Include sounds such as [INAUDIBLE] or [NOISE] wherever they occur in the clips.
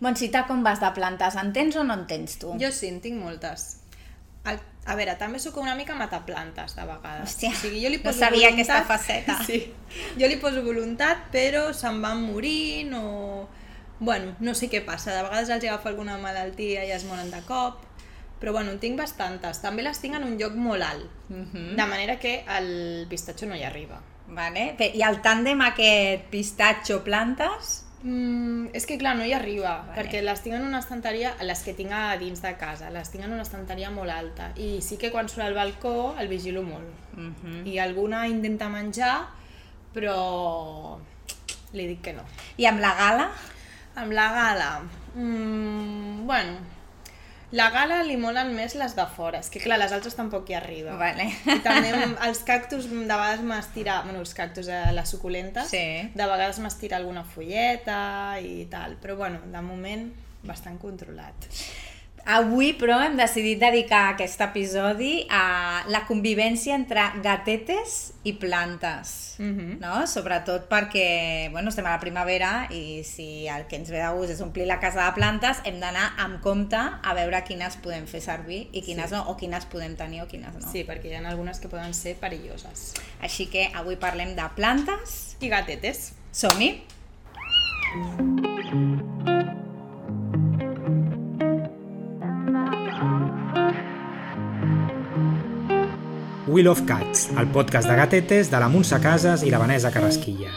Montsita, com vas de plantes? En tens o no en tens tu? Jo sí, en tinc moltes. El, a veure, també sóc una mica mataplantes, de vegades. Hòstia, o sigui, jo li no poso sabia voluntat, aquesta faceta. [LAUGHS] Sí, jo li poso voluntat, però se'n van morint o... Bueno, no sé què passa, de vegades els agafa alguna malaltia i es moren de cop, però bueno, en tinc bastantes. També les tinc en un lloc molt alt, Mhm. de manera que el pistatxo no hi arriba. Vale. I el tàndem aquest pistatxo-plantes? Mm, és que clar, no hi arriba, Vale. perquè les tinc en una estanteria, les que tinc a dins de casa, les tinc en una estanteria molt alta i sí que quan surt al balcó el vigilo molt. Mhm. I alguna intenta menjar, però li dic que no. I amb la gala? Amb la gala, mm, bueno, la gala li molen més les de fora, és que clar, les altres tampoc hi arriba. Vale. I també els cactus de vegades m'estira, bueno, els cactus, eh, les suculentes, Sí. de vegades m'estira alguna folleta i tal, però bueno, de moment bastant controlat. Avui, però, hem decidit dedicar aquest episodi a la convivència entre gatetes i plantes. Mhm. no? Sobretot perquè bueno, estem a la primavera i si el que ens ve de gust és omplir la casa de plantes, hem d'anar amb compte a veure quines podem fer servir i quines Sí. no, o quines podem tenir o quines no. Sí, perquè hi ha algunes que poden ser perilloses. Així que avui parlem de plantes. I gatetes. Som-hi! We Love Cats, el podcast de gatetes de la Montse Casas i la Vanessa Carrasquilla.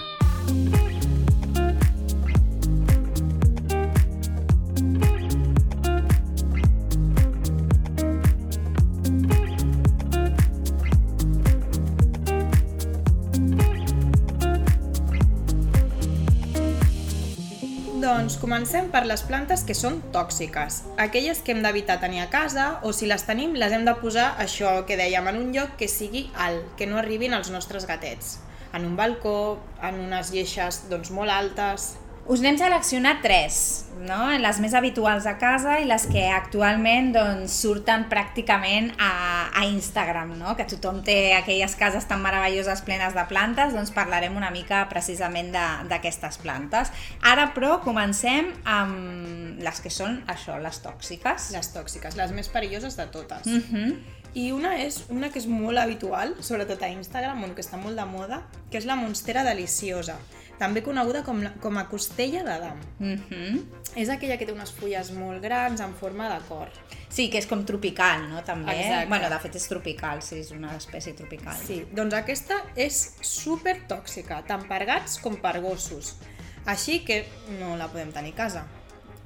Comencem per les plantes que són tòxiques, aquelles que hem d'evitar tenir a casa o si les tenim les hem de posar, això que dèiem, en un lloc que sigui alt, que no arribin als nostres gatets. En un balcó, en unes lleixes doncs, molt altes... Us n'hem seleccionat tres, no? les més habituals a casa i les que actualment doncs, surten pràcticament a, a Instagram, no? que tothom té aquelles cases tan meravelloses plenes de plantes, doncs parlarem una mica precisament de- d'aquestes plantes. Ara, però, comencem amb les que són això, les tòxiques. Les tòxiques, les més perilloses de totes. Mm -hmm. I una és una que és molt habitual, sobretot a Instagram, que està molt de moda, que és la monstera deliciosa, també coneguda com, la, com a costella d'Adam. Mm -hmm. És aquella que té unes fulles molt grans en forma de cor. Sí, que és com tropical, no? També. Exacte. Bueno, de fet és tropical, sí, és una espècie tropical. Sí, doncs aquesta és super tòxica, tant per gats com per gossos. Així que no la podem tenir a casa.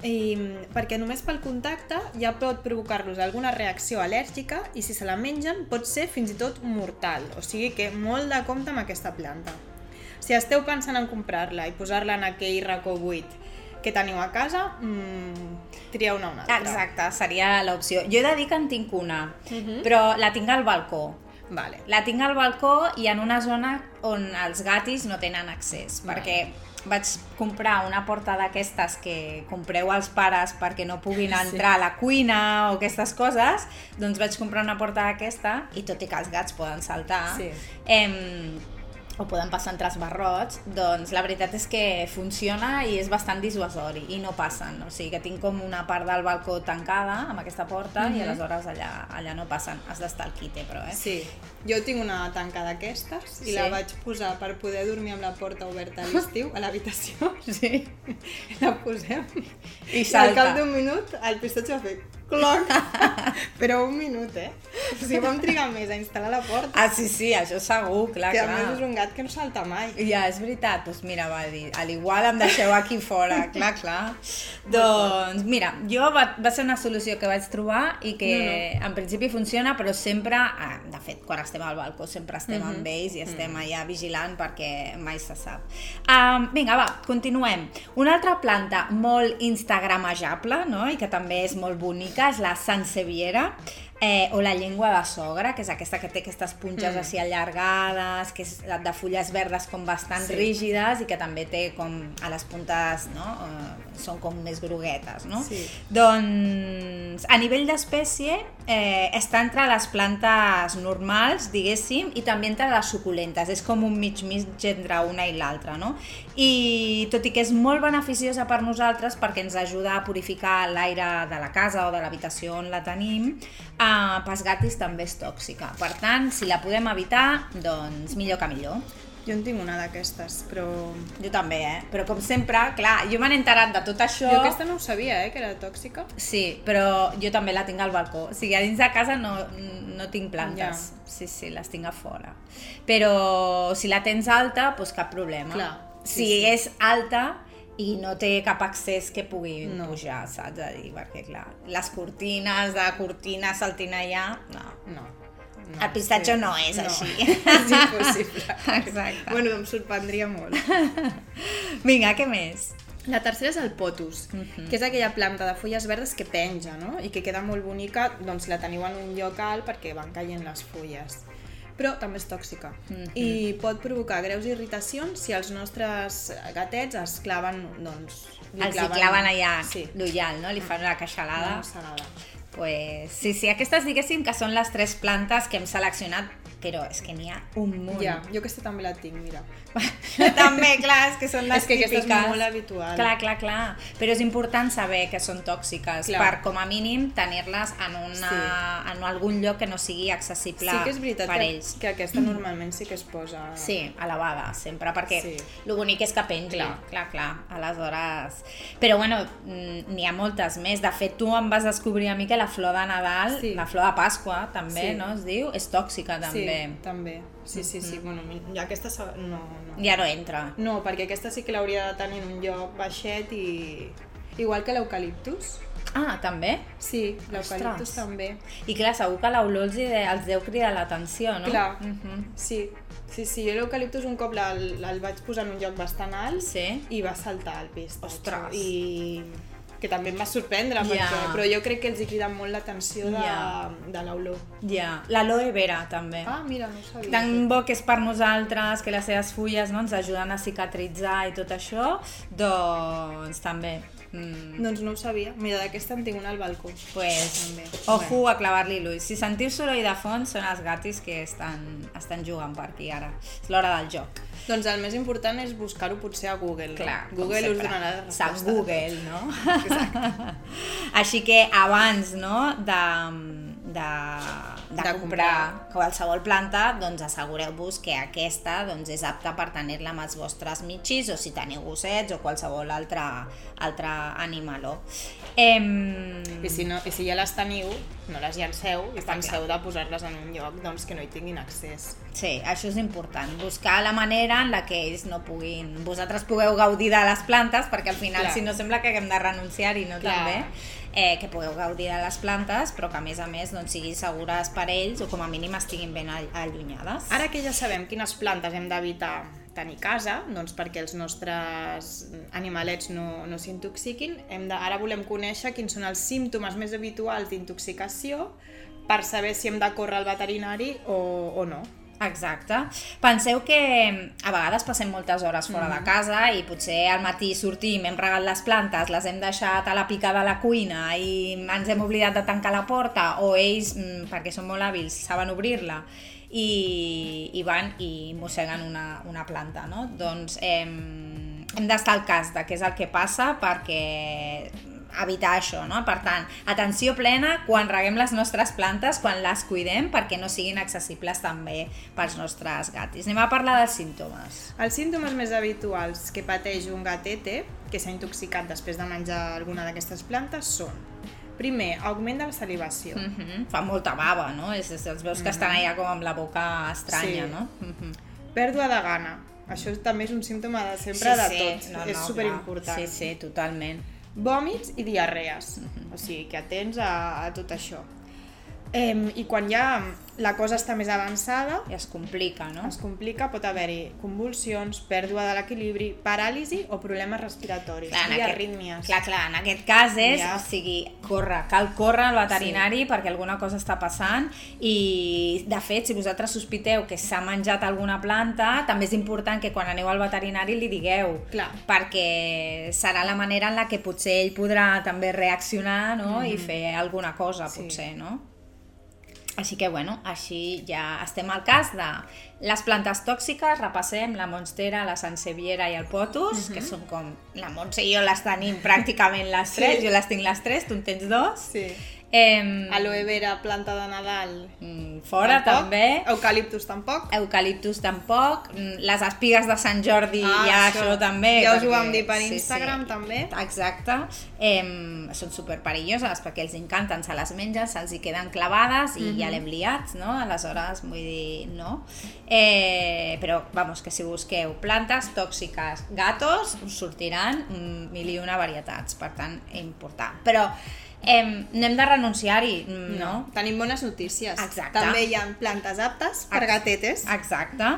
I, perquè només pel contacte ja pot provocar-los alguna reacció al·lèrgica i si se la mengen pot ser fins i tot mortal. O sigui que molt de compte amb aquesta planta. Si esteu pensant en comprar-la i posar-la en aquell racó buit que teniu a casa, mmm, trieu una una altra. Exacte, seria l'opció. Jo he de dir que en tinc una, Mhm. però la tinc al balcó. Vale. La tinc al balcó i en una zona on els gatis no tenen accés, Vale. perquè vaig comprar una porta d'aquestes que compreu als pares perquè no puguin Sí. entrar a la cuina o aquestes coses, doncs vaig comprar una porta d'aquesta i tot i que els gats poden saltar Sí. em, o poden passar entre els barrots, doncs la veritat és que funciona i és bastant dissuasori i no passen, o sigui que tinc com una part del balcó tancada amb aquesta porta i Mhm. aleshores allà, allà no passen, has d'estar al quite però eh? Sí, jo tinc una tanca d'aquestes i Sí. la vaig posar per poder dormir amb la porta oberta a [LAUGHS] l'estiu a l'habitació. [LAUGHS] Sí. La posem I i al salta. cap d'un minut el pistatge va fer cloc. [LAUGHS] Però un minut, eh? O sigui, vam trigar més a instal·lar la porta Ah, sí, sí, això segur, clar, que a clar. més és un gat que no salta mai. Ja, és veritat, doncs mira, va dir, a l'igual em deixeu aquí fora, [LAUGHS] clar, clar. doncs mira, jo va, va ser una solució que vaig trobar i que en principi funciona, però sempre, ah, de fet, quan estem al balcó sempre estem Mhm. amb ells i estem allà vigilant perquè mai se sap. Um, vinga, va, continuem. Una altra planta molt instagramejable, no?, i que també és molt bonica, és la Sansevieria. Eh, o la llengua de sogra, que és aquesta que té aquestes punxes Mm. així allargades, que és de fulles verdes com bastant Sí. sí. rígides i que també té com a les puntes, no? Eh, són com més groguetes, no? Sí. Doncs a nivell d'espècie eh, està entre les plantes normals, diguéssim, i també entre les suculentes. És com un mig-mig entre una i l'altra, no? I tot i que és molt beneficiosa per nosaltres perquè ens ajuda a purificar l'aire de la casa o de l'habitació on la tenim, eh, pels gatis també és tòxica. Per tant, si la podem evitar, doncs millor que millor. Jo en tinc una d'aquestes, però... Jo també, eh? Però com sempre, clar, jo me n'he enterat de tot això... Jo aquesta no ho sabia, eh, que era tòxica. Sí, però jo també la tinc al balcó. O sigui, a dins de casa no, no tinc plantes. Ja. Sí, sí, les tinc a fora. Però si la tens alta, doncs cap problema. Clar, sí, si sí. és alta i no té cap accés que pugui No. no. pujar, saps? A dir, perquè clar, les cortines de cortina saltina allà, no. No. no El pistatge sí. no és així. [LAUGHS] és impossible. Exacte. Bueno, em sorprendria molt. [LAUGHS] Vinga, què més? La tercera és el potus, Mhm. que és aquella planta de fulles verdes que penja, no? I que queda molt bonica, doncs la teniu en un lloc alt perquè van caient les fulles. Però també és tòxica Mhm. i pot provocar greus irritacions si els nostres gatets es claven, doncs... li Els hi claven allà Sí, l'ullal, no? Li fan una queixalada. s'agrada. Pues, sí, sí, aquestes diguéssim que són les tres plantes que hem seleccionat, però és que n'hi ha un munt. Ja, jo aquesta també la tinc, mira. [LAUGHS] també, clar, és que són les [LAUGHS] És que aquesta és típiques. molt habitual. Clar, clar, clar. Però és important saber que són tòxiques Clar. per, com a mínim, tenir-les en, una, en algun lloc que no sigui accessible Sí que és veritat per que, ells. que aquesta normalment sí que es posa... Sí, elevada, sempre, perquè Sí. sí. el bonic és que pengi. Clar. clar, clar. Aleshores... Però bueno, mm, n'hi ha moltes més. De fet, tu em vas descobrir a mi que la flor de Nadal, Sí. la flor de Pasqua, també, Sí. no es diu? És tòxica, també. Sí, també. Sí, sí, sí. Bueno, ja aquesta no, no. Ja no entra. No, perquè aquesta sí que l'hauria de tenir en un lloc baixet i... Igual que l'eucaliptus. Ah, també? Sí, l'eucaliptus també. I clar, segur que l'olor els, de, els deu cridar l'atenció, no? Clar. Mhm. Sí, sí, sí. Jo l'eucaliptus un cop el, el vaig posar en un lloc bastant alt Sí. i va saltar el pistatge. Ostres. I que també em va sorprendre, Ja. perquè, però jo crec que els hi crida molt l'atenció de, Ja. de l'olor. Ja. L'aloe vera, també. Ah, mira, no sabia. tan bo que és per nosaltres, que les seves fulles no, ens ajuden a cicatritzar i tot això, doncs també. Mm, Doncs no ho sabia. Mira, d'aquesta en tinc una al balcó. pues, També. ojo a clavar-li l'ull. Si sentiu soroll de fons, són els gatis que estan, estan jugant per aquí ara. És l'hora del joc. Doncs el més important és buscar-ho potser a Google. Clar, no? Google us donarà la Sap resposta. Google, no? [LAUGHS] Així que abans no, de, de, de, De comprar qualsevol planta, doncs assegureu-vos que aquesta doncs, és apta per tenir-la amb els vostres mitjis o si teniu gossets o qualsevol altre, altre animaló. Em... I si, no, I si ja les teniu, no les llanceu i Està penseu de posar-les en un lloc doncs, que no hi tinguin accés. Sí, això és important, buscar la manera en la que ells no puguin... Vosaltres pugueu gaudir de les plantes, perquè al final, Clar. si no sembla que haguem de renunciar-hi, no Clar. també, eh, que pugueu gaudir de les plantes, però que a més a més doncs, siguin segures per ells o com a mínim estiguin ben all- allunyades. Ara que ja sabem quines plantes hem d'evitar tenir casa, doncs perquè els nostres animalets no, no s'intoxiquin, ara volem conèixer quins són els símptomes més habituals d'intoxicació per saber si hem de córrer al veterinari o, o no. Exacte. Penseu que a vegades passem moltes hores fora de casa i potser al matí sortim, hem regat les plantes, les hem deixat a la pica de la cuina i ens hem oblidat de tancar la porta o ells, mm, perquè són molt hàbils, saben obrir-la i, i van i mosseguen una, una planta, no? Doncs hem, hem d'estar al cas de què és el que passa perquè evitar això, no? Per tant, atenció plena quan reguem les nostres plantes, quan les cuidem, perquè no siguin accessibles també pels nostres gatis. Anem a parlar dels símptomes. Els símptomes més habituals que pateix un gatete que s'ha intoxicat després de menjar alguna d'aquestes plantes són Primer, augment de la salivació. Mm -hmm. Fa molta bava, no? És, és, els veus que estan allà com amb la boca estranya, Sí. no? Mm -hmm. Pèrdua de gana. Això també és un símptoma de sempre de tots. No, és no, superimportant. clar. Sí, sí, totalment. Vòmits i diarrees. O sigui, que atents a, a tot això. Eh, I quan ja la cosa està més avançada, I es complica, no? es complica, pot haver-hi convulsions, pèrdua de l'equilibri, paràlisi o problemes respiratoris Clar, i aquest- arrítmies. Clar, clar, en aquest cas és, Ja. o sigui, córrer, cal córrer al veterinari sí. perquè alguna cosa està passant i, de fet, si vosaltres sospiteu que s'ha menjat alguna planta, també és important que quan aneu al veterinari li digueu, Clar. perquè serà la manera en la que potser ell podrà també reaccionar no? i fer alguna cosa, Sí. potser, no? Així que, bueno, així ja estem al cas de les plantes tòxiques, repassem la Monstera, la Sansevieria i el Potus, que són com... La Montse i jo les tenim pràcticament les Sí. tres, jo les tinc les tres, tu en tens dos. Sí. Eh, Aloe vera, planta de Nadal, mm, fora tampoc. també. Eucaliptus tampoc. Eucaliptus tampoc, mm, les espigues de Sant Jordi Ah, ja això. això, també. Ja us ho vam dir per Instagram, també. Exacte. Eh, són superperilloses perquè els encanten, se les mengen, se'ls hi queden clavades i Mhm. ja l'hem liat, no? Aleshores, vull dir, no. Eh, però, vamos, que si busqueu plantes tòxiques, gatos, us sortiran mm, mil i una varietats, per tant, important. Però eh, no hem de renunciar-hi, mm, no? Tenim bones notícies. Exacte. També hi ha plantes aptes per gatetes. Exacte.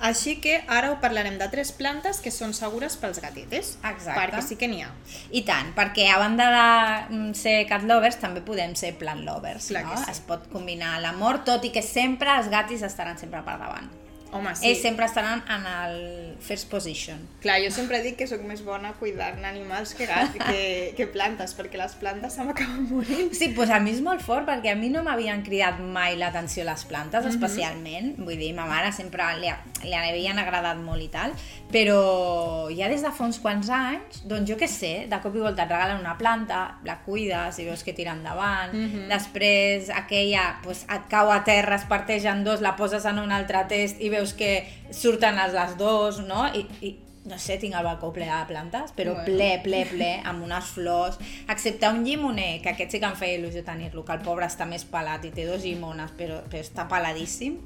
Així que ara ho parlarem de tres plantes que són segures pels gatetes. Exacte. Perquè sí que n'hi ha. I tant, perquè a banda de mm, ser cat lovers també podem ser plant lovers, Clar no? sí. Es pot combinar l'amor, tot i que sempre els gatis estaran sempre per davant. Home, sí. Ells sempre estaran en el first position. Clar, jo sempre dic que sóc més bona cuidant animals que, gat, que, que plantes, perquè les plantes se m'acaben morint. Sí, doncs a mi és molt fort, perquè a mi no m'havien cridat mai l'atenció les plantes, Mhm. especialment. Vull dir, ma mare sempre li, li havien agradat molt i tal, però ja des de fa uns quants anys, doncs jo què sé, de cop i volta et regalen una planta, la cuides i veus que tira endavant, Mhm. després aquella doncs, et cau a terra, es parteix en dos, la poses en un altre test i veus que surten les, les dos, no? I, i no sé, tinc el balcó ple de plantes, però Bueno. ple, ple, ple, amb unes flors, excepte un llimoner, que aquest sí que em feia il·lusió tenir-lo, que el pobre està més pelat i té dos llimones, però, però està peladíssim.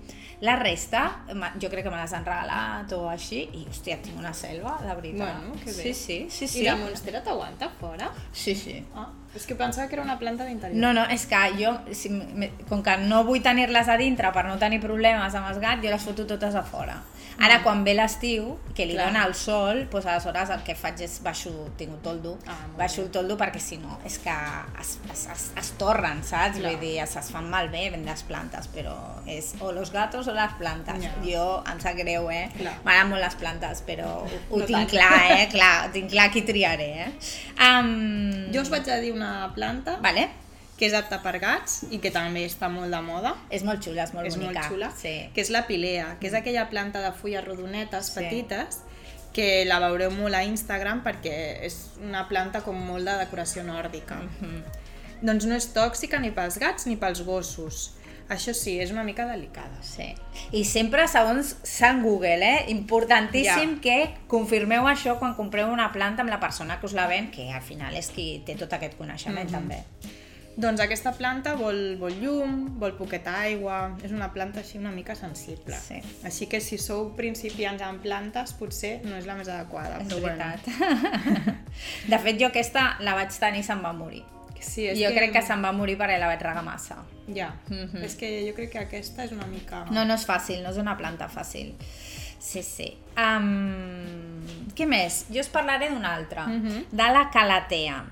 La resta, jo crec que me les han regalat o així, i hòstia, tinc una selva, de veritat. Bueno, que bé. Sí, sí, sí, sí. I la monstera t'aguanta fora? Sí, sí. Ah, és que pensava que era una planta d'interior. No, no, és que jo, si, me- com que no vull tenir-les a dintre per no tenir problemes amb els gats, jo les foto totes a fora. Ara, quan ve l'estiu, que li Mm. Clar. dona el sol, doncs aleshores el que faig és baixo, tinc un toldo, Ah, baixo el toldo perquè si no és que es, es, es, es torren, saps? Clar. Vull dir, es, es fan malbé ben les plantes, però és o los gatos o les plantes. Ja. Jo, em sap greu, eh? M'agraden molt les plantes, però ho, ho No tinc tant. clar, eh? [LAUGHS] Clar, tinc clar qui triaré, eh? Um, Jo us vaig a dir una planta Vale. que és apta per gats i que també està molt de moda. És molt xula, és molt és bonica. molt xula, Sí. que és la pilea, que és aquella planta de fulles rodonetes Sí. petites que la veureu molt a Instagram perquè és una planta com molt de decoració nòrdica. Mhm. Doncs no és tòxica ni pels gats ni pels gossos. Això sí, és una mica delicada. Sí. I sempre segons Sant Google, eh? Importantíssim Ja. que confirmeu això quan compreu una planta amb la persona que us la ven, que al final és qui té tot aquest coneixement Mhm. també. Doncs aquesta planta vol, vol llum, vol poqueta aigua, és una planta així una mica sensible. Sí. Així que si sou principiants en plantes, potser no és la més adequada. És però veritat. [LAUGHS] De fet, jo aquesta la vaig tenir i se'n va morir. Sí, és jo crec que se'n va morir perquè la vaig regar massa. Ja, Mhm. és que jo crec que aquesta és una mica... No, no és fàcil, no és una planta fàcil. Sí, sí. Um, què més? Jo us parlaré d'una altra, Mhm. de la calatea.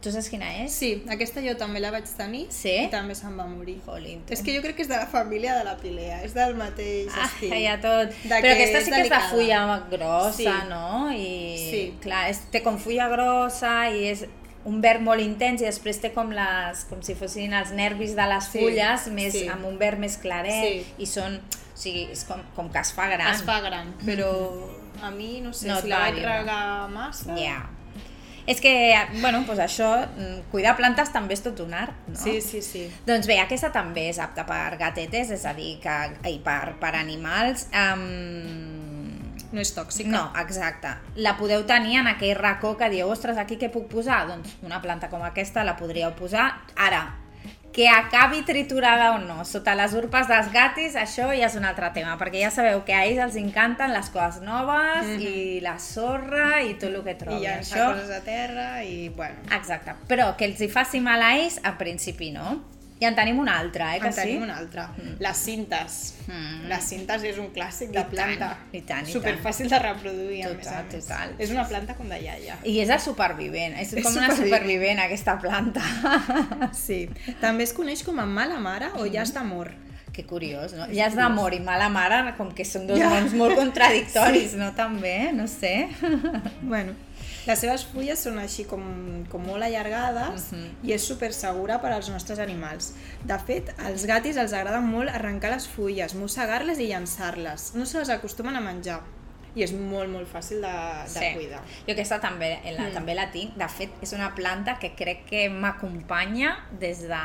Tu saps quina és? Sí, aquesta jo també la vaig tenir Sí? i també se'n va morir. Jolín. És que jo crec que és de la família de la pilea, és del mateix Ah, estil. hi ha tot. De Però que aquesta sí que és de fulla grossa, Sí. no? I, Sí. clar, és, té com fulla grossa i és un verd molt intens i després té com les com si fossin els nervis de les Sí, fulles més, sí. amb un verd més claret Sí. i són, o sigui, és com, com que es fa gran. Es fa gran, però a mi no sé, No si la va vaig regar massa... Ja. És que, bueno, doncs això, mm, cuidar plantes també és tot un art, no? Sí, sí, sí. Doncs bé, aquesta també és apta per gatetes, és a dir, que, i per, per animals. Um, No és tòxica. no, exacte. La podeu tenir en aquell racó que dieu, ostres, aquí què puc posar? Doncs una planta com aquesta la podríeu posar. Ara, que acabi triturada o no, sota les urpes dels gatis, això ja és un altre tema, perquè ja sabeu que a ells els encanten les coses noves Mhm. i la sorra i tot el que I trobin. ja això... això... coses a terra i, bueno... Exacte, però que els hi faci mal a ells, en principi no. I en tenim una altra, eh, que En tenim sí? una altra. Les cintes. Mm. Les cintes és un clàssic de I tant, planta. i tant, i Super tant. fàcil de reproduir, a més a Total, més. total. És una planta com de iaia. I és de supervivent, és, És com una supervivent. supervivent aquesta planta. [LAUGHS] Sí. També es coneix com a mala mare o llast d'amor. que curiós, no? Ja és d'amor i mala mare, com que són dos Ja. mons molt [LAUGHS] contradictoris, no? També, no sé. [LAUGHS] Bueno, les seves fulles són així com, com molt allargades i és super segura per als nostres animals. De fet, als gatis els agrada molt arrencar les fulles, mossegar-les i llançar-les. No se les acostumen a menjar i és molt, molt fàcil de, de cuidar. Jo aquesta també la, Mm. també la tinc. De fet, és una planta que crec que m'acompanya des de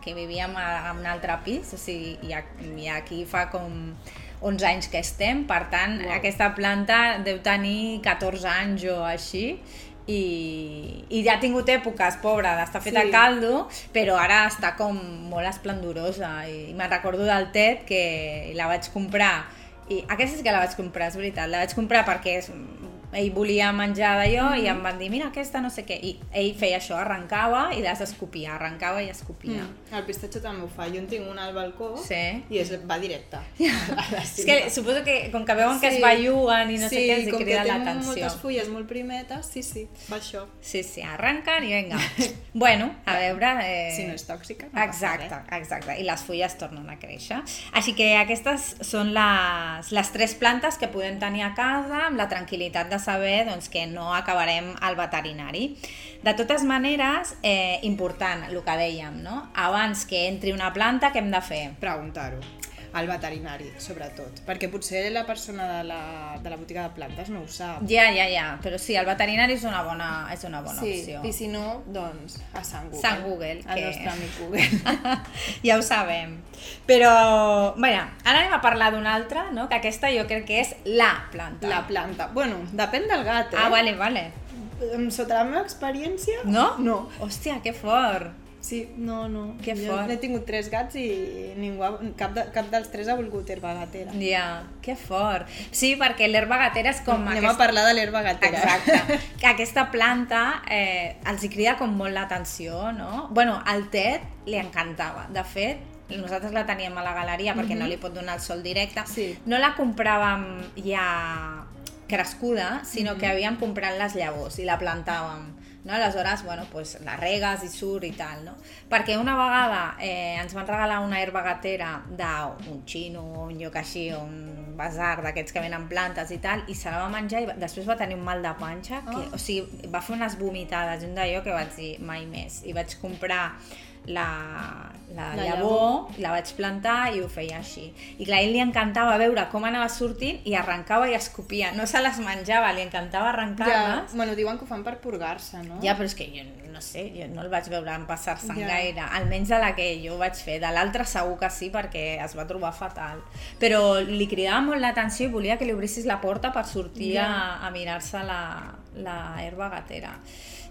que vivíem a, a un altre pis, o sigui, i, a, i aquí fa com 11 anys que estem, per tant, Uau. aquesta planta deu tenir 14 anys o així, i, i ja ha tingut èpoques, pobra, d'estar feta Sí. caldo, però ara està com molt esplendorosa i me'n recordo del Ted que la vaig comprar i aquesta sí que la vaig comprar, és veritat, la vaig comprar perquè és, ell volia menjar d'allò i em van dir, mira aquesta no sé què, i ell feia això, arrencava i les escopia, arrencava i escopia. Mm. El pistatxo també ho fa. Jo en tinc un al balcó Sí. i és, va directe. [LAUGHS] [LAUGHS] És que suposo que com que veuen que es belluguen i no sé què, els hi com crida que té l'atenció. moltes fulles molt primetes, sí, sí, va això. Sí, sí, arrenquen i vinga. [LAUGHS] bueno, a veure... Eh... Si no és tòxica, no passa Exacte, exacte. I les fulles tornen a créixer. Així que aquestes són les, les tres plantes que podem tenir a casa amb la tranquil·litat de saber doncs, que no acabarem al veterinari. De totes maneres, eh, important, el que dèiem, no? abans que entri una planta, què hem de fer? Preguntar-ho al veterinari, sobretot, perquè potser la persona de la, de la botiga de plantes no ho sap. Ja, ja, ja, però sí, el veterinari és una bona, és una bona sí, opció. i si no, doncs a Sant Google. Sant Google, El que- nostre amic [LAUGHS] Google. ja ho sabem. Però, bé, ara anem a parlar d'una altra, no? que aquesta jo crec que és la planta. la planta. Bueno, depèn del gat, eh? Ah, vale, vale. Sota la meva experiència... No? No. Hòstia, que fort. Sí, no, no. Que jo fort. He tingut tres gats i ningú ha, cap, de, cap dels tres ha volgut herba gatera. Ja, que fort. Sí, perquè l'herba gatera és com... Anem a parlar de l'herba gatera. Exacte. Que [LAUGHS] aquesta planta eh, els hi crida com molt l'atenció, no? Bueno, al Ted li encantava. De fet, nosaltres la teníem a la galeria perquè no li pot donar el sol directe. Sí. No la compràvem ja crescuda, sinó que havíem comprat les llavors i la plantàvem. No? Aleshores, bueno, pues, la regues i surt i tal, no? Perquè una vegada eh, ens van regalar una herba gatera d'un xino o un lloc així, un basar d'aquests que venen plantes i tal, i se la va menjar i va- després va tenir un mal de panxa, que, Ah. o sigui, va fer unes vomitades, un d'allò que vaig dir mai més. I vaig comprar la, la, La llavor, la vaig plantar i ho feia així. I clar, a ell li encantava veure com anava sortint i arrencava i escopia. No se les menjava, li encantava Ja, arrencar-les. bueno, diuen que ho fan per purgar-se, no? Ja, però és que jo no sé, jo no el vaig veure empassar-se'n Ja. gaire, almenys de la que jo vaig fer. De l'altra segur que sí, perquè es va trobar fatal. Però li cridava molt l'atenció i volia que li obrissis la porta per sortir Ja. a, a mirar-se la, la herba gatera.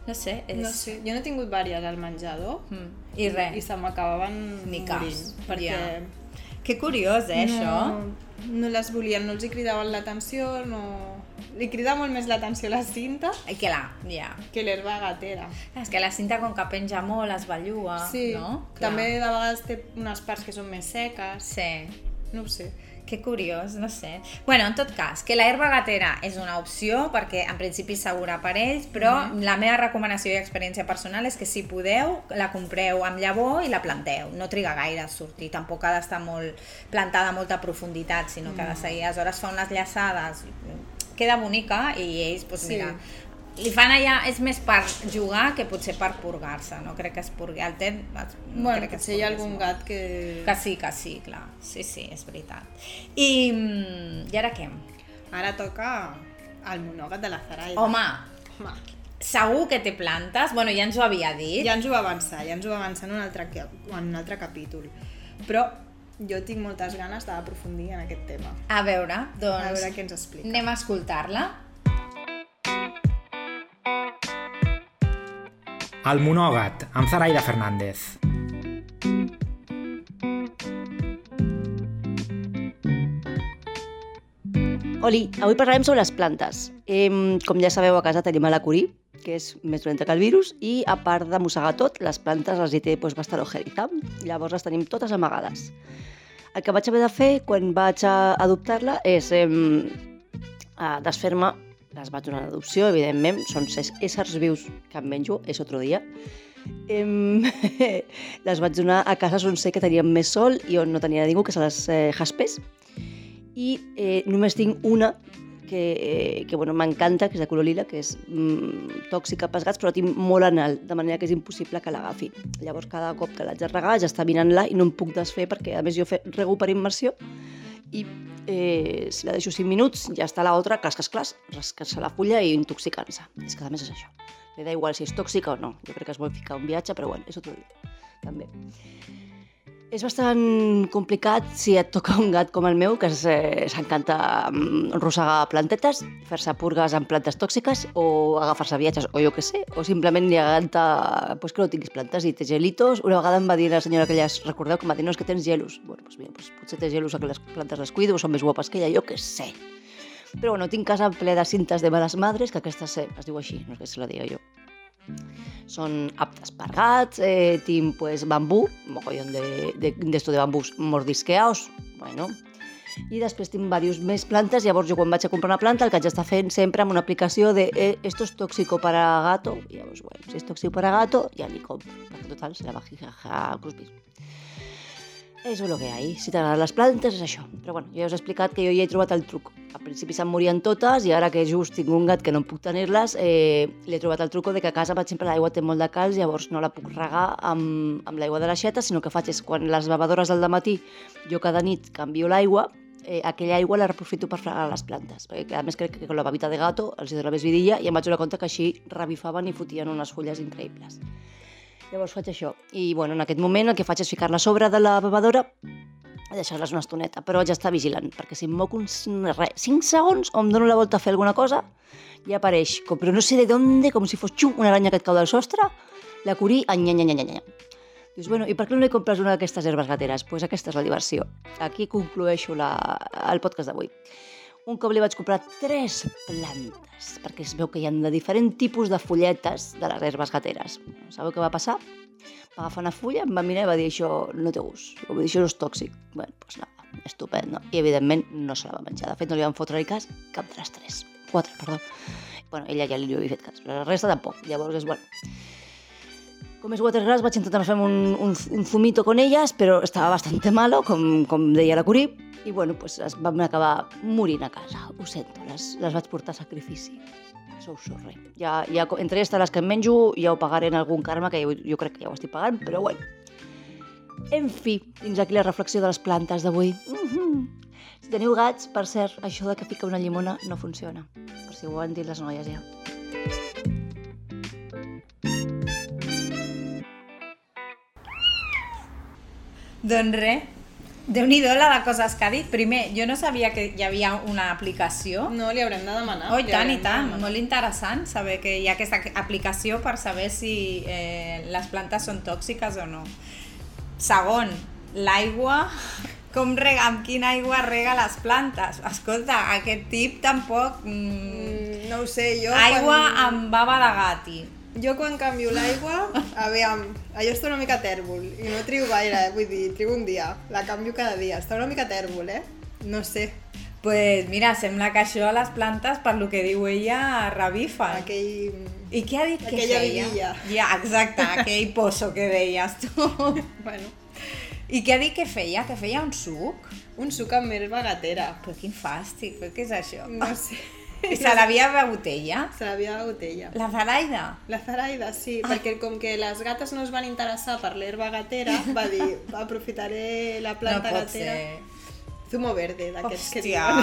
No sé, és... No sé, jo no he tingut vàries al menjador Mm. I res. i se m'acabaven Ni morint. Perquè ja. Que curiós, eh, això? no, no les volien, no els hi cridaven l'atenció, no... Li crida molt més l'atenció la cinta Ai, que la, ja. que l'herba gatera. És que la cinta com que penja molt, es belluga, Sí, no? Clar. també de vegades té unes parts que són més seques, Sí, no ho sé. Que curiós, no sé. Bueno, en tot cas, que la herba gatera és una opció perquè en principi és segura per ells, però la meva recomanació i experiència personal és que si podeu, la compreu amb llavor i la planteu. No triga gaire a sortir, tampoc ha d'estar molt plantada a molta profunditat, sinó que ha de seguir. Aleshores fa unes llaçades, queda bonica i ells, doncs Sí. mira, li fan allà, és més per jugar que potser per purgar-se, no crec que es purgui. El Ted, no bueno, crec que potser hi ha algun molt. gat que... Que sí, que sí, clar. Sí, sí, és veritat. I, mm, i ara què? Ara toca el monògat de la Zaraida. Home, Home, segur que té plantes. Bueno, ja ens ho havia dit. ja ens ho va avançar, ja ens ho va avançar en un altre, en un altre capítol. Però jo tinc moltes ganes d'aprofundir en aquest tema. A veure, doncs... A veure què ens explica. Anem a escoltar-la. El monògat, amb Zaraida Fernández. Oli, avui parlarem sobre les plantes. Em, com ja sabeu, a casa tenim a la Curí, que és més dolenta que el virus, i a part de mossegar tot, les plantes les hi té doncs, bastant ojerita. Llavors les tenim totes amagades. El que vaig haver de fer quan vaig adoptar-la és eh, desfer-me, les vaig donar en adopció, evidentment, són ses éssers vius que em menjo, és otro dia, Em, [LAUGHS] les vaig donar a cases on sé que tenien més sol i on no tenia ningú, que són les eh, jaspes. I eh, només tinc una que, eh, que bueno, m'encanta, que és de color lila, que és mm, tòxica pels gats, però tinc molt en alt, de manera que és impossible que l'agafi. Llavors, cada cop que l'haig de regar, ja està mirant-la i no em puc desfer, perquè a més jo fe, rego per immersió i eh, si la deixo 5 minuts, ja està l'altra, clas, clas, clas, rascar-se la fulla i intoxicant-se. És que a més és això. Li da igual si és tòxica o no. Jo crec que es vol ficar un viatge, però bueno, és otro dia, també. És bastant complicat si et toca un gat com el meu, que s'encanta mm, rosegar plantetes, fer-se purgues amb plantes tòxiques o agafar-se viatges, o jo que sé, o simplement li encanta pues, que no tinguis plantes i té gelitos. Una vegada em va dir la senyora que ja es recordeu que em va dir no, és que tens gelos. Bueno, pues, mira, pues, potser té gelos que les plantes les cuido són més guapes que ella, jo que sé. Però bueno, tinc casa ple de cintes de males madres, que aquestes eh, es diu així, no és que se la diga jo. Són aptes per gats, eh, tinc pues, bambú, mogollón de, de, de, de bambús mordisqueaos, bueno, i després tinc diversos més plantes, llavors jo quan vaig a comprar una planta el que haig d'estar fent sempre amb una aplicació de eh, esto es tóxico para gato, llavors, bueno, si és tòxic para gato, ja li compro, perquè total serà bajijaja cruspis. És el que hi ha. Si t'agraden les plantes, és això. Però bueno, ja us he explicat que jo ja he trobat el truc. Al principi se'n morien totes i ara que just tinc un gat que no puc tenir-les, eh, li he trobat el truc de que a casa, per exemple, l'aigua té molt de calç, llavors no la puc regar amb, amb l'aigua de l'aixeta, sinó que faig és quan les bevadores del matí, jo cada nit canvio l'aigua, eh, aquella aigua la reprofito per fregar les plantes, perquè a més crec que con la babita de gato els hi dono més vidilla i em vaig donar que així revifaven i fotien unes fulles increïbles. Llavors faig això. I bueno, en aquest moment el que faig és ficar-la sobre de la bevadora i deixar-les una estoneta, però haig d'estar vigilant, perquè si em moc uns res, 5 segons o em dono la volta a fer alguna cosa, ja apareix, com, però no sé de d'on, com si fos xum, una aranya que et cau del sostre, la curí, anya, anya, anya, anya. Dius, bueno, i per què no li compres una d'aquestes herbes gateres? Doncs pues aquesta és la diversió. Aquí conclueixo la, el podcast d'avui. Un cop li vaig comprar tres plantes, perquè es veu que hi ha de diferents tipus de folletes de les herbes gateres. Sabeu què va passar? Va agafar una fulla, em va mirar i va dir això no té gust, va dir això no és tòxic. Bé, doncs pues nada, estupendo. I evidentment no se la va menjar. De fet, no li van fotre cas cap de les tres. Quatre, perdó. Bueno, ella ja li havia fet cas, però la resta tampoc. Llavors és bueno. Com és watergrass vaig intentar fer un, un, un fumito con elles, però estava bastante malo, com, com deia la Curí, i bueno, pues es van acabar morint a casa. Ho sento, les, les vaig portar a sacrifici. Sou sorre. Ja, ja, entre aquestes les que em menjo ja ho pagaré en algun karma, que jo, jo crec que ja ho estic pagant, però bueno. En fi, fins aquí la reflexió de les plantes d'avui. Mm -hmm. Si teniu gats, per cert, això de que fica una llimona no funciona. Per si ho han dit les noies ja. Doncs res, déu nhi la de coses que ha dit. Primer, jo no sabia que hi havia una aplicació. No, li haurem de demanar. Oh, i tant, i de tant. Molt interessant saber que hi ha aquesta aplicació per saber si eh, les plantes són tòxiques o no. Segon, l'aigua... [LAUGHS] Com rega, amb quina aigua rega les plantes? Escolta, aquest tip tampoc... Mm, Mm, No ho sé, jo... aigua quan... amb bava de gati. Jo quan canvio l'aigua, aviam, allò està una mica tèrbol i no trigo gaire, eh? vull dir, trigo un dia, la canvio cada dia, està una mica tèrbol, eh? No sé, pues mira, sembla que això a les plantes, per lo que diu ella, revifa. aquell... I què ha dit que Aquella feia? vidilla. Ja, exacte, aquell pozo que deies tu. [LAUGHS] Bueno, I què ha dit que feia? Que feia un suc? un suc amb herba gatera. Però quin fàstic, però què és això? No sé, [LAUGHS] I [LAUGHS] se l'havia begut ella? se l'havia begut ella. La Zaraida? La Zaraida, sí, perquè com que les gates no es van interessar per l'herba gatera, [LAUGHS] va dir, aprofitaré la planta no pot gatera. ser. Zumo verde, d'aquests que diuen.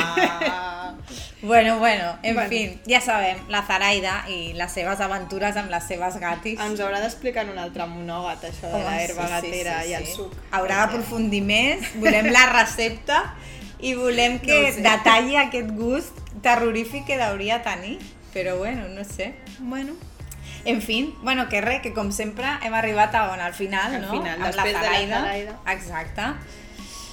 [LAUGHS] bueno, bueno, en Bueno. fin, ja sabem, la Zaraida i les seves aventures amb les seves gatis. Ens haurà d'explicar en un altre monògat, això de l'herba gatera i el suc. Haurà d'aprofundir més, volem la recepta i volem que No sé. detalli aquest gust terrorífic que hauria tenir. Però bueno, no sé. Bueno, En fin, bueno, que res, que com sempre hem arribat a on? Al final, Al no? final, Amb després de la. Zaraida. Exacte.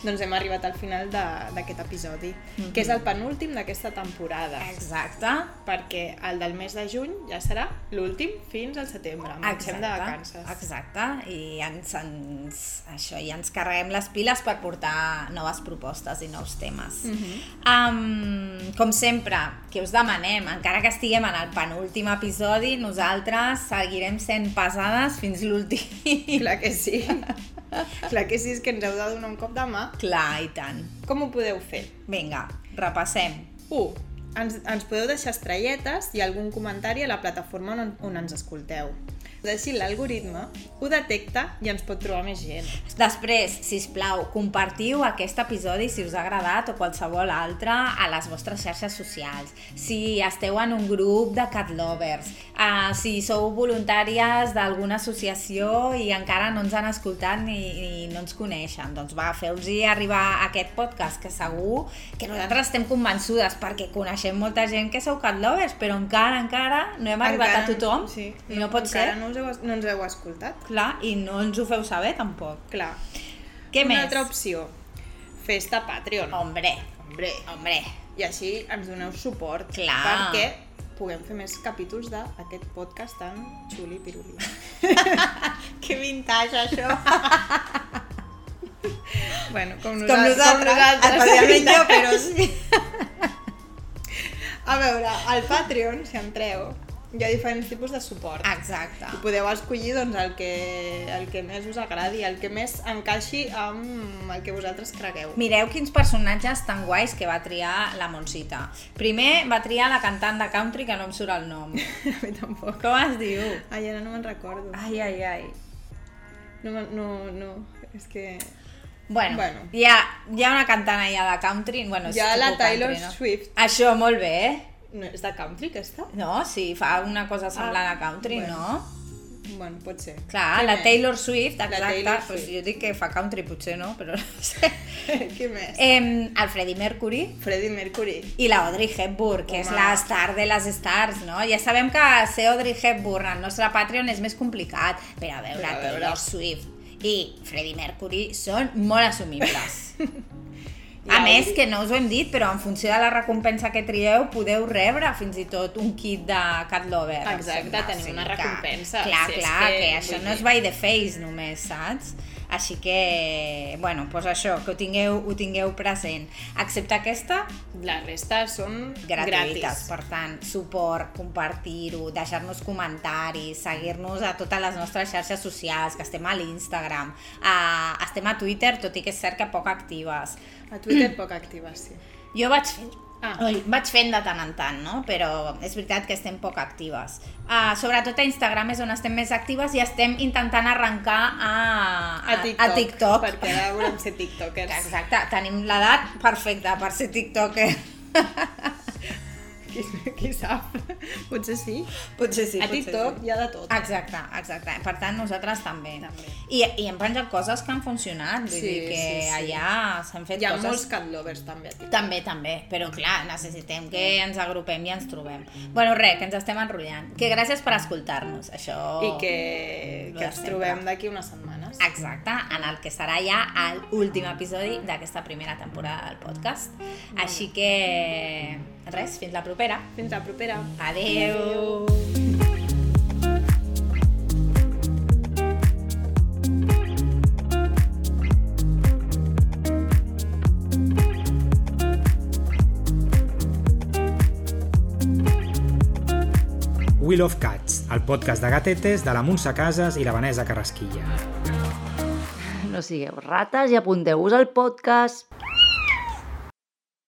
Doncs hem arribat al final de- d'aquest episodi, que és el penúltim d'aquesta temporada. Exacte. Perquè el del mes de juny ja serà l'últim fins al setembre. Marxem de vacances. Exacte, i ens, ens, això, i ens carreguem les piles per portar noves propostes i nous temes. um, com sempre, que us demanem, encara que estiguem en el penúltim episodi, nosaltres seguirem sent pesades fins l'últim. Clar que sí. [LAUGHS] [LAUGHS] Clar que sí, és que ens heu de donar un cop de mà. Clar, i tant. Com ho podeu fer? Vinga, repassem. 1. Ens, ens podeu deixar estrelletes i algun comentari a la plataforma on, on ens escolteu. Així l'algoritme ho detecta i ens pot trobar més gent. Després, si us plau, compartiu aquest episodi si us ha agradat o qualsevol altre a les vostres xarxes socials. Si esteu en un grup de cat lovers, uh, si sou voluntàries d'alguna associació i encara no ens han escoltat ni, ni no ens coneixen, doncs va, feu-los arribar aquest podcast que segur que nosaltres estem convençudes perquè coneixem molta gent que sou cat lovers, però encara, encara no hem arribat Encara- a tothom Sí. i no pot encara ser. No, us heu, no ens heu escoltat. Clar, i no ens ho feu saber tampoc. Clar. Què Una més? altra opció. Festa Patreon. Hombre, Hombre. hombre. I així ens doneu suport. Clar. Perquè puguem fer més capítols d'aquest podcast tan xuli piruli. [LAUGHS] Que vintage, això. [LAUGHS] bueno, com Com nosaltres. nosaltres, especialment jo, però sí. [LAUGHS] A veure, al Patreon, si entreu, hi ha diferents tipus de suport. Exacte. I podeu escollir doncs, el, que, el que més us agradi, el que més encaixi amb el que vosaltres cregueu. Mireu quins personatges tan guais que va triar la Montsita. Primer va triar la cantant de country que no em surt el nom. [LAUGHS] A mi tampoc. Com es diu? Ai, ara no me'n recordo. Ai, ai, ai. No, no, no, és que... Bueno, Bueno. Hi, ha, hi ha una cantant allà de country. Bueno, Hi ha la tipus Taylor country, no? Swift. Això, molt bé, eh? No, és de country, aquesta? No, sí, fa una cosa semblant a country, bueno. no? Bueno, pot ser. Clar, la més? Taylor Swift, exacte. Taylor Pues Swift. jo dic que fa country, potser no, però no sé. [LAUGHS] Què més? Eh, el Freddie Mercury, Freddie Mercury. i la Audrey Hepburn, que és Home. la star de les stars, no? Ja sabem que ser Audrey Hepburn al nostre Patreon és més complicat, però a veure, Però a veure. Taylor Swift i Freddie Mercury són molt assumibles. [LAUGHS] I A més, que no us ho hem dit, però en funció de la recompensa que trieu, podeu rebre fins i tot un kit de Cat Lover. Exacte, tenim una que- recompensa. Clar, Si clar, que, que, això no és by the face només, saps? Així que, bueno, doncs això, que ho tingueu, ho tingueu present. Excepte aquesta, La resta són gratuïtes. gratis. Per tant, suport, compartir-ho, deixar-nos comentaris, seguir-nos a totes les nostres xarxes socials, que estem a l'Instagram, a, estem a Twitter, tot i que és cert que poc actives. A Twitter poc activa, sí. Jo vaig fer... Ah. Oi, vaig fent de tant en tant, no? Però és veritat que estem poc actives. Uh, sobretot a Instagram és on estem més actives i estem intentant arrencar a, A TikTok. a TikTok. Perquè ara volem ser tiktokers. Exacte, tenim l'edat perfecta per ser tiktoker. [LAUGHS] Qui, qui sap? Potser sí. Potser sí, a potser TikTok sí. hi ha de tot. Exacte, exacte. Per tant, nosaltres també. També. I, I hem penjat coses que han funcionat. Vull Sí, dir que sí, sí. allà s'han fet Hi ha coses... molts cat lovers també a TikTok. També, també, però clar, necessitem que ens agrupem i ens trobem. Bueno, res, que ens estem enrotllant. Que gràcies per escoltar-nos, això... I que, que ens trobem d'aquí unes setmanes. Exacte, en el que serà ja l'últim episodi d'aquesta primera temporada del podcast. Així que, res, fins la propera. Fins la propera. Adeu! Wheel of Cats, el podcast de gatetes de la Montse Casas i la Vanessa Carrasquilla. No sigueu rates i apunteu-vos al podcast.